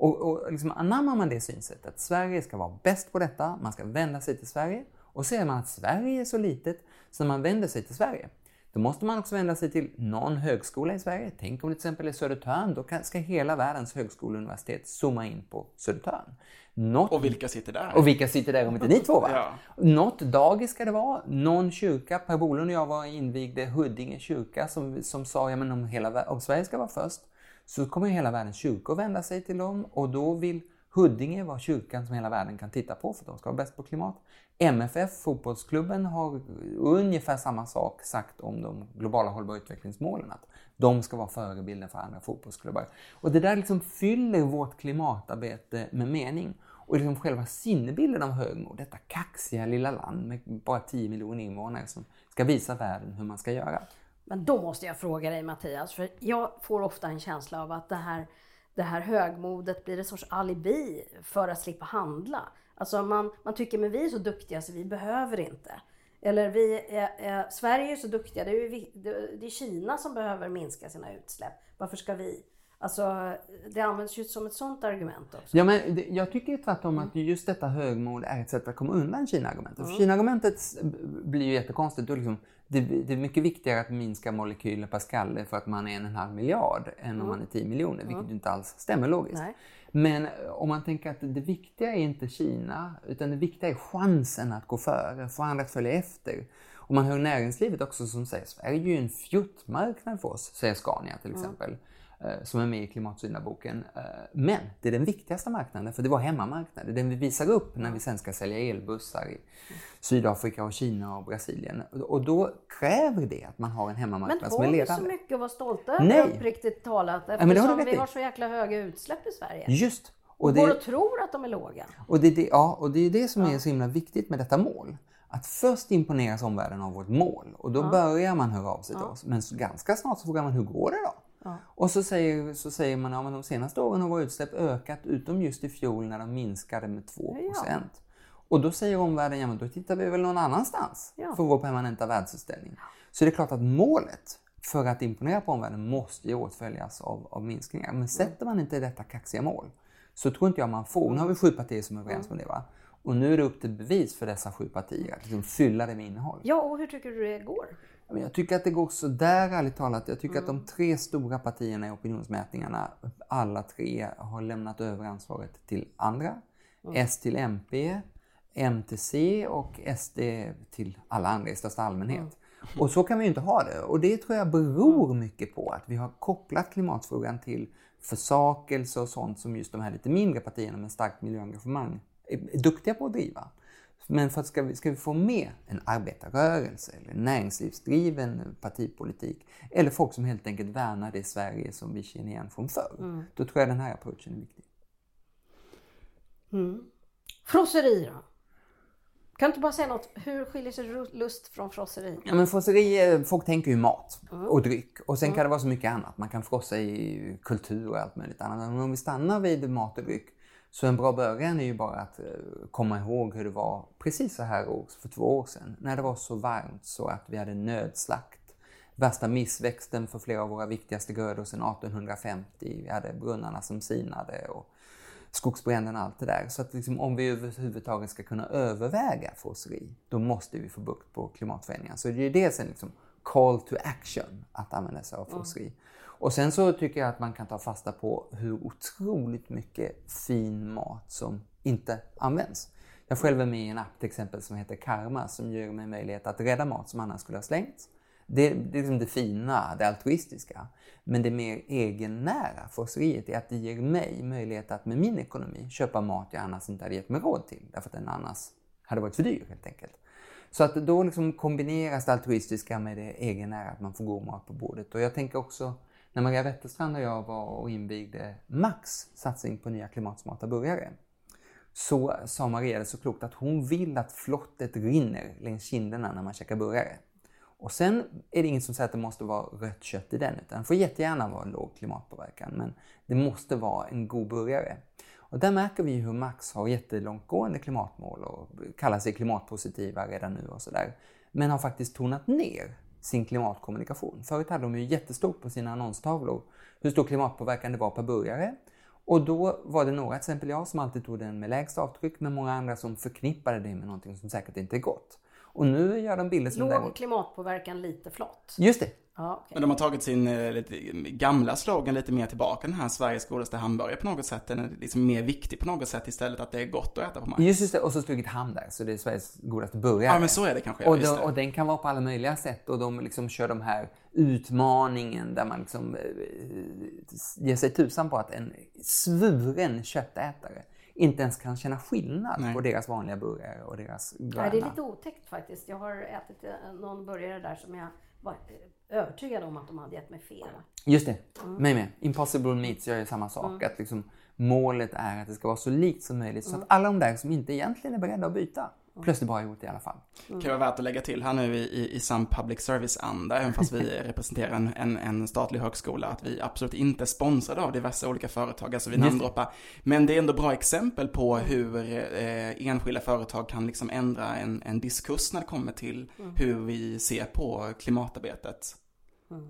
Och, och liksom anammar man det synsättet, att Sverige ska vara bäst på detta, man ska vända sig till Sverige. Och ser man att Sverige är så litet, så när man vänder sig till Sverige, då måste man också vända sig till någon högskola i Sverige. Tänk om det till exempel är Södertörn, då ska hela världens högskola och universitet zooma in på Södertörn. Något... Och vilka sitter där? Och vilka sitter där om inte ni två va? ja. Något dagis ska det vara, någon kyrka. Per Bolund och jag var invigde Huddinge kyrka som, som sa, ja men om, hela, om Sverige ska vara först så kommer hela världens kyrkor vända sig till dem och då vill Huddinge vara kyrkan som hela världen kan titta på för de ska vara bäst på klimat. MFF, fotbollsklubben, har ungefär samma sak sagt om de globala hållbara utvecklingsmålen. Att de ska vara förebilden för andra fotbollsklubbar. Och det där liksom fyller vårt klimatarbete med mening. Och liksom själva sinnebilden av högmod, detta kaxiga lilla land med bara 10 miljoner invånare som ska visa världen hur man ska göra. Men då måste jag fråga dig Mattias, för jag får ofta en känsla av att det här, det här högmodet blir en sorts alibi för att slippa handla. Alltså man, man tycker men vi är så duktiga så vi behöver inte. Eller vi är, är, Sverige är så duktiga, det är, det är Kina som behöver minska sina utsläpp. Varför ska vi? Alltså, det används ju som ett sånt argument också. Ja, men det, jag tycker tvärtom att just detta högmod är ett sätt att komma undan Kina-argumentet. Mm. Kina-argumentet blir ju jättekonstigt. Är, liksom, det, det, är mycket viktigare att minska molekyler per skalle för att man är en och en halv miljard än mm. om man är 10 miljoner, vilket mm. inte alls stämmer logiskt. Nej. Men om man tänker att det viktiga är inte Kina, utan det viktiga är chansen att gå före, få andra att följa efter. Och man hör näringslivet också som säger Sverige är ju en fjuttmarknad för oss, säger Scania till exempel. Mm. Eh, som är med i Klimatsyndaboken. Eh, men det är den viktigaste marknaden, för det var hemmamarknaden. Den vi visar upp när vi sen ska sälja elbussar i Sydafrika, och Kina och Brasilien. Och då kräver det att man har en hemmamarknad som är ledande. Men har vi så mycket att vara stolta över uppriktigt talat? Eftersom ja, vi har så jäkla höga utsläpp i Sverige. Just! Och, det... går och tror att de är låga. Och det, det, ja, och det är det som är så himla viktigt med detta mål. Att först imponeras omvärlden av vårt mål och då ja. börjar man höra av sig till oss. Men ganska snart så frågar man, hur går det då? Ja. Och så säger, så säger man att ja, de senaste åren har våra utsläpp ökat utom just i fjol när de minskade med 2 ja. Och då säger omvärlden, ja men då tittar vi väl någon annanstans för vår permanenta världsutställning. Så det är klart att målet för att imponera på omvärlden måste ju åtföljas av, av minskningar. Men sätter man inte detta kaxiga mål så tror inte jag man får. Nu har vi sju partier som är överens med det va? Och nu är det upp till bevis för dessa sju partier att liksom fylla det med innehåll. Ja, och hur tycker du det går? Jag tycker att det går så där ärligt talat. Jag tycker mm. att de mm. tre stora partierna i opinionsmätningarna, alla tre, har lämnat över ansvaret till andra. Mm. S till MP, M till C och SD till alla andra i största allmänhet. Mm. Och så kan vi ju inte ha det. Och det tror jag beror mm. mycket på att vi har kopplat klimatfrågan till försakelse och sånt som just de här lite mindre partierna med starkt miljöengagemang är duktiga på att driva. Men för att ska vi, ska vi få med en arbetarrörelse eller näringslivsdriven partipolitik eller folk som helt enkelt värnar det Sverige som vi känner igen från förr. Mm. Då tror jag den här approachen är viktig. Mm. Frosseri då? Kan du inte bara säga något? Hur skiljer sig lust från frosseri? Ja, men frosseri, eh, folk tänker ju mat mm. och dryck. Och sen mm. kan det vara så mycket annat. Man kan frossa i kultur och allt möjligt annat. Men om vi stannar vid mat och dryck så en bra början är ju bara att eh, komma ihåg hur det var precis så här års för två år sedan. När det var så varmt så att vi hade nödslakt. Värsta missväxten för flera av våra viktigaste grödor sedan 1850. Vi hade brunnarna som sinade och skogsbränderna och allt det där. Så att liksom, om vi överhuvudtaget ska kunna överväga frosseri, då måste vi få bukt på klimatförändringar. Så det är dels en liksom call to action att använda sig av frosseri. Mm. Och sen så tycker jag att man kan ta fasta på hur otroligt mycket fin mat som inte används. Jag själv är med i en app till exempel som heter Karma som ger mig möjlighet att rädda mat som annars skulle ha slängts. Det, det är liksom det fina, det altruistiska. Men det mer egennära frosseriet är att det ger mig möjlighet att med min ekonomi köpa mat jag annars inte hade gett mig råd till. Därför att den annars hade varit för dyr helt enkelt. Så att då liksom kombineras det altruistiska med det egennära, att man får god mat på bordet. Och jag tänker också när Maria Wetterstrand och jag var och invigde Max satsning på nya klimatsmarta burgare så sa Maria det så klokt att hon vill att flottet rinner längs kinderna när man käkar burgare. Och sen är det inget som säger att det måste vara rött kött i den, utan det får jättegärna vara låg klimatpåverkan, men det måste vara en god burgare. Och där märker vi hur Max har jättelångtgående klimatmål och kallar sig klimatpositiva redan nu och sådär. Men har faktiskt tonat ner sin klimatkommunikation. Förut hade de ju jättestort på sina annonstavlor hur stor klimatpåverkan det var per burgare. Och då var det några, till exempel jag, som alltid tog den med lägst avtryck, men många andra som förknippade det med någonting som säkert inte är gott. Och nu gör de bilder som Låg däremot... klimatpåverkan lite flott. Just det. Ja, okej. Men de har tagit sin eh, lite, gamla slogan lite mer tillbaka, den här Sveriges godaste hamburgare på något sätt. Den är liksom mer viktig på något sätt istället att det är gott att äta på Max. Just det, och så strukit ham där, så det är Sveriges godaste burgare. Ja, men så är det kanske. Och, just de, och den kan vara på alla möjliga sätt och de liksom kör de här utmaningen där man liksom eh, ger sig tusan på att en svuren köttätare inte ens kan känna skillnad Nej. på deras vanliga burgare och deras gröna. Nej, det är lite otäckt faktiskt. Jag har ätit eh, någon burgare där som jag var eh, övertygad om att de hade gett mig fel. Just det, Mm. mig med. Impossible Meats gör ju samma sak. Att liksom, målet är att det ska vara så likt som möjligt Mm. så att alla de där som inte egentligen är beredda att byta plötsligt bara har gjort det i alla fall. kan vara värt att lägga till här nu i, i, i sann public service-anda, även fast vi representerar en, en, en statlig högskola, att vi absolut inte är sponsrade av diverse olika företag, alltså vi namndroppar. Men det är ändå bra exempel på hur eh, enskilda företag kan liksom ändra en, en diskurs när det kommer till hur vi ser på klimatarbetet.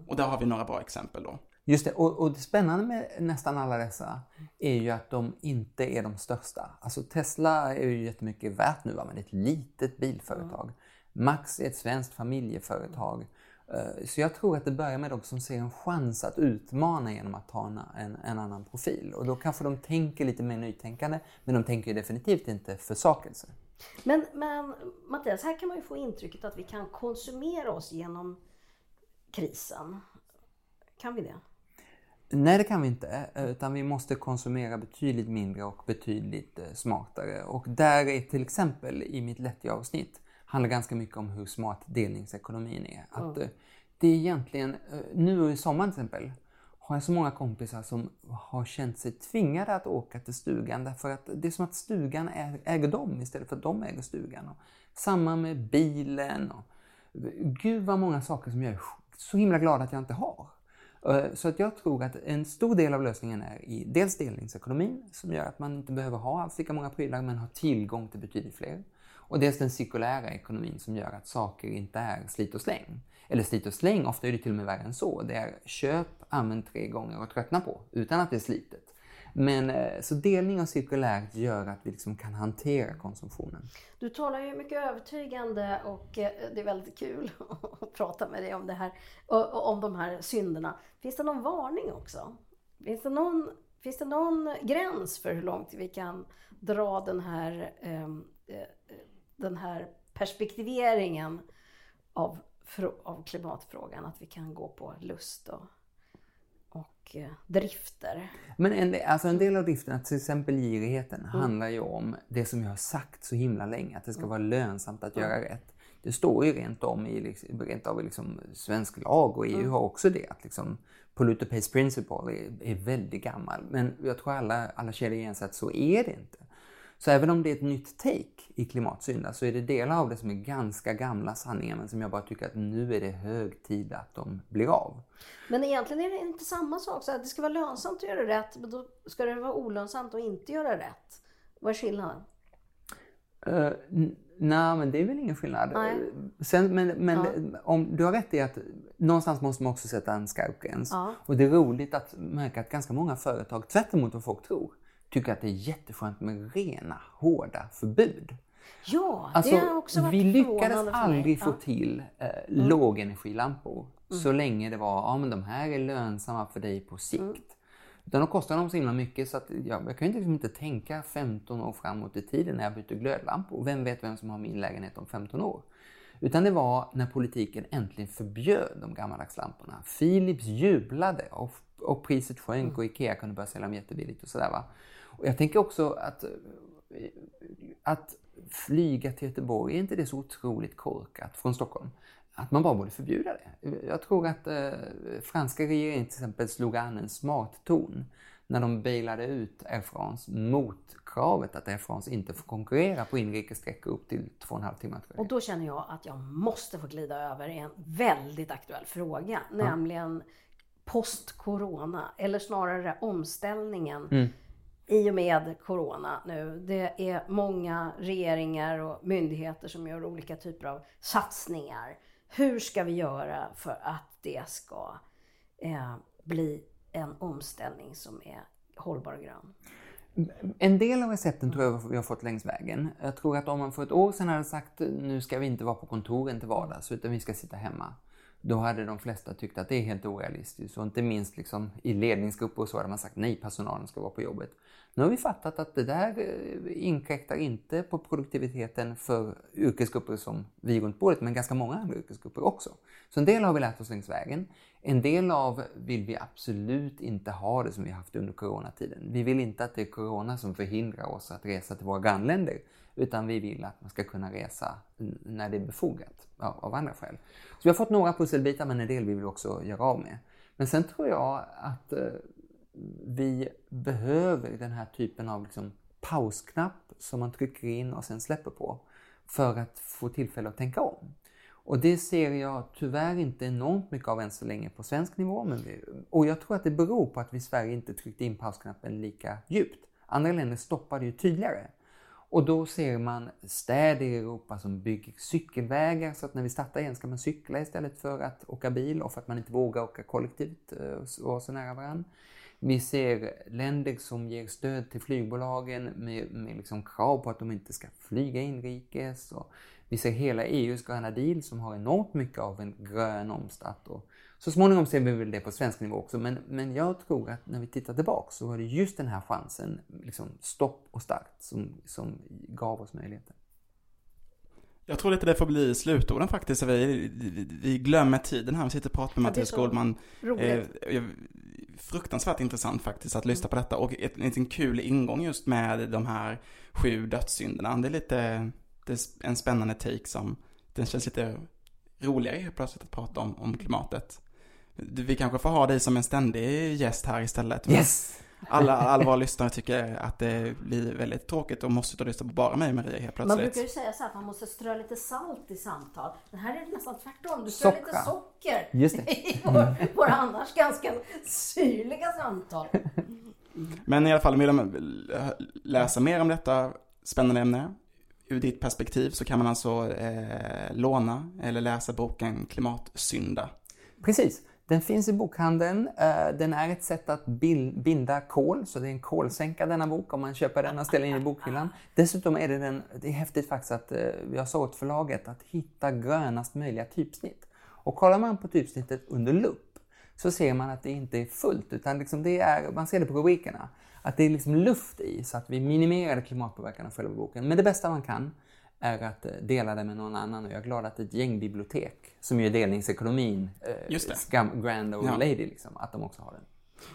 Och där har vi några bra exempel då. Just det, och, och det spännande med nästan alla dessa är ju att de inte är de största. Alltså Tesla är ju jättemycket värt nu, va, men det är ett litet bilföretag. Max är ett svenskt familjeföretag. Eh, Så jag tror att det börjar med de som ser en chans att utmana genom att ta en, en, annan profil. Och då kanske de tänker lite mer nytänkande, men de tänker definitivt inte försakelse. Men, men Mattias, här kan man ju få intrycket att vi kan konsumera oss genom krisen. Kan vi det? Nej, det kan vi inte. eh, Utan vi måste konsumera betydligt mindre och betydligt eh, smartare. Och där är till exempel i mitt lättja-avsnitt handlar ganska mycket om hur smart delningsekonomin är. Att eh, det är egentligen, nu i sommar till exempel, har jag så många kompisar som har känt sig tvingade att åka till stugan därför att det är som att stugan äger, äger dem istället för att de äger stugan. Och samma med bilen. Och, gud vad många saker som jag är så himla glad att jag inte har. Eh, så att jag tror att en stor del av lösningen är i dels delningsekonomin som gör att man inte behöver ha alls lika många prylar men har tillgång till betydligt fler. Och dels den cirkulära ekonomin som gör att saker inte är slit och släng. Eller slit och släng, ofta är det till och med värre än så. Det är köp, använd tre gånger och tröttna på utan att det är slitet. Men eh, så delning och cirkulärt gör att vi liksom kan hantera konsumtionen. Du talar ju mycket övertygande och eh, det är väldigt kul att prata med dig om det här, och- om de här synderna. Finns det någon varning också? Finns det någon, finns det någon gräns för hur långt vi kan dra den här, ehm, eh, den här perspektiveringen av, av klimatfrågan? Att vi kan gå på lust och, drifter. Men en, alltså en del av driften, till exempel girigheten, handlar ju om det som jag har sagt så himla länge, att det ska vara lönsamt att göra rätt. Det står ju rent, om i, liksom- rent av i liksom svensk lag och EU har också det. Att liksom polluter pays principle är, är väldigt gammal. Men jag tror alla, alla kedjor igen att så är det inte. Så även om det är ett nytt take i klimatsynda så är det delar av det som är ganska gamla sanningar men som jag bara tycker att nu är det hög tid att de blir av. Men egentligen är det inte samma sak. Så att det ska vara lönsamt att göra rätt, men då ska det vara olönsamt att inte göra rätt. Vad är skillnaden? Uh, Nej, men det är väl ingen skillnad. Sen, men men om, du har rätt i att någonstans måste man också sätta en skarp gräns. Ja. Och det är roligt att märka att ganska många företag, tvärt emot vad folk tror, tycker att det är jätteskönt med rena, hårda förbud. Ja, Alltså, det har också varit vi lyckades aldrig få Ja. Mm. till eh, lågenergilampor så länge det var, ja men de här är lönsamma för dig på sikt. Mm. Utan då kostar de så himla mycket så att ja, jag kan ju liksom inte tänka 15 år framåt i tiden när jag byter glödlampor. Vem vet vem som har min lägenhet om 15 år? Utan det var när politiken äntligen förbjöd de gammaldags lamporna. Philips jublade och, och priset sjönk Mm. och Ikea kunde börja sälja dem jättebilligt och sådär va. Och jag tänker också att, eh, att flyga till Göteborg, är inte det så otroligt korkat från Stockholm? Att man bara borde förbjuda det. Jag tror att eh, franska regeringen till exempel slog an en smart ton när de bailade ut Air France mot kravet att Air France inte får konkurrera på inrikessträckor upp till två och en halv timme. Och då känner jag att jag måste få glida över i en väldigt aktuell fråga. Nämligen post-corona. Eller snarare omställningen Mm i och med corona nu. Det är många regeringar och myndigheter som gör olika typer av satsningar. Hur ska vi göra för att det ska eh, bli en omställning som är hållbar och grön? En del av recepten tror jag vi har fått längs vägen. Jag tror att om man för ett år sedan hade sagt nu ska vi inte vara på kontoren till vardags utan vi ska sitta hemma. Då hade de flesta tyckt att det är helt orealistiskt och inte minst liksom i ledningsgrupper och så hade man sagt nej, personalen ska vara på jobbet. Nu har vi fattat att det där eh, inkräktar inte på produktiviteten för yrkesgrupper som vi runt bordet, men ganska många andra yrkesgrupper också. Så en del har vi lärt oss längs vägen. En del av vill vi absolut inte ha det som vi haft under coronatiden. Vi vill inte att det är corona som förhindrar oss att resa till våra grannländer, utan vi vill att man ska kunna resa när det är befogat av andra skäl. Så vi har fått några pusselbitar, men en del vill vi också göra av med. Men sen tror jag att eh, vi behöver den här typen av liksom pausknapp som man trycker in och sen släpper på för att få tillfälle att tänka om. Och det ser jag tyvärr inte enormt mycket av än så länge på svensk nivå. Men vi, och jag tror att det beror på att vi i Sverige inte tryckte in pausknappen lika djupt. Andra länder stoppade ju tydligare. Och då ser man städer i Europa som bygger cykelvägar så att när vi startar igen ska man cykla istället för att åka bil och för att man inte vågar åka kollektivt eh, och så nära varandra. Vi ser länder som ger stöd till flygbolagen med, med liksom krav på att de inte ska flyga inrikes. Och vi ser hela EUs gröna deal som har enormt mycket av en grön omstart. Och så småningom ser vi väl det på svensk nivå också. Men, men jag tror att när vi tittar tillbaka så var det just den här chansen, liksom stopp och start, som, som gav oss möjligheten. Jag tror lite det får bli slutorden faktiskt. Vi, vi glömmer tiden här. Vi sitter och pratar med Mattias Goldman. Roligt. Eh, fruktansvärt intressant faktiskt att lyssna på detta. Och en liten kul ingång just med de här sju dödssynderna. Det är lite, det är en spännande take som, den känns lite roligare helt plötsligt att prata om, om klimatet. Vi kanske får ha dig som en ständig gäst här istället. Yes! Alla, alla våra lyssnare tycker att det blir väldigt tråkigt och måste lyssna på bara mig och Maria helt plötsligt. Man brukar ju säga så att man måste strö lite salt i samtal. Men här är det nästan tvärtom. Du strör lite socker Just det. i våra, våra annars ganska syrliga samtal. Men i alla fall, vill man läsa mer om detta spännande ämne ur ditt perspektiv så kan man alltså eh, låna eller läsa boken Klimatsynda. Precis. Den finns i bokhandeln. Eh, den är ett sätt att binda kol, så det är en kolsänka denna bok om man köper den och ställer in i bokhyllan. Dessutom är det, den, det är häftigt faktiskt att eh, jag sa åt förlaget att hitta grönast möjliga typsnitt. Och kollar man på typsnittet under lupp så ser man att det inte är fullt, utan liksom det är, man ser det på rubrikerna, att det är liksom luft i så att vi minimerar klimatpåverkan av själva boken. Men det bästa man kan är att eh, dela det med någon annan och jag är glad att ett gäng bibliotek, som ju är delningsekonomin, eh, Scam, Grand Old ja. Lady, liksom, att de också har den.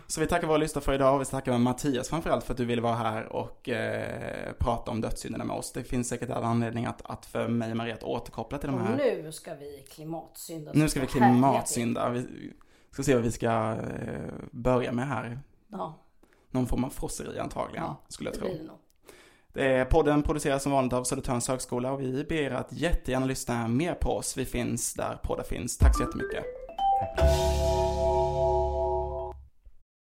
Så vi tackar våra lyssnare för idag och vi tackar Mattias framförallt för att du ville vara här och eh, prata om dödssynderna med oss. Det finns säkert alla anledningar att, att för mig och Maria att återkoppla till de här. Och nu ska vi klimatsynda. Nu ska vi klimatsynda. Vi ska se vad vi ska eh, börja med här. Ja. Någon form av frosseri antagligen, ja, skulle jag tro. Eh, podden produceras som vanligt av Södertörns högskola och vi ber er att jättegärna lyssna mer på oss. Vi finns där poddar finns. Tack så jättemycket. Tack.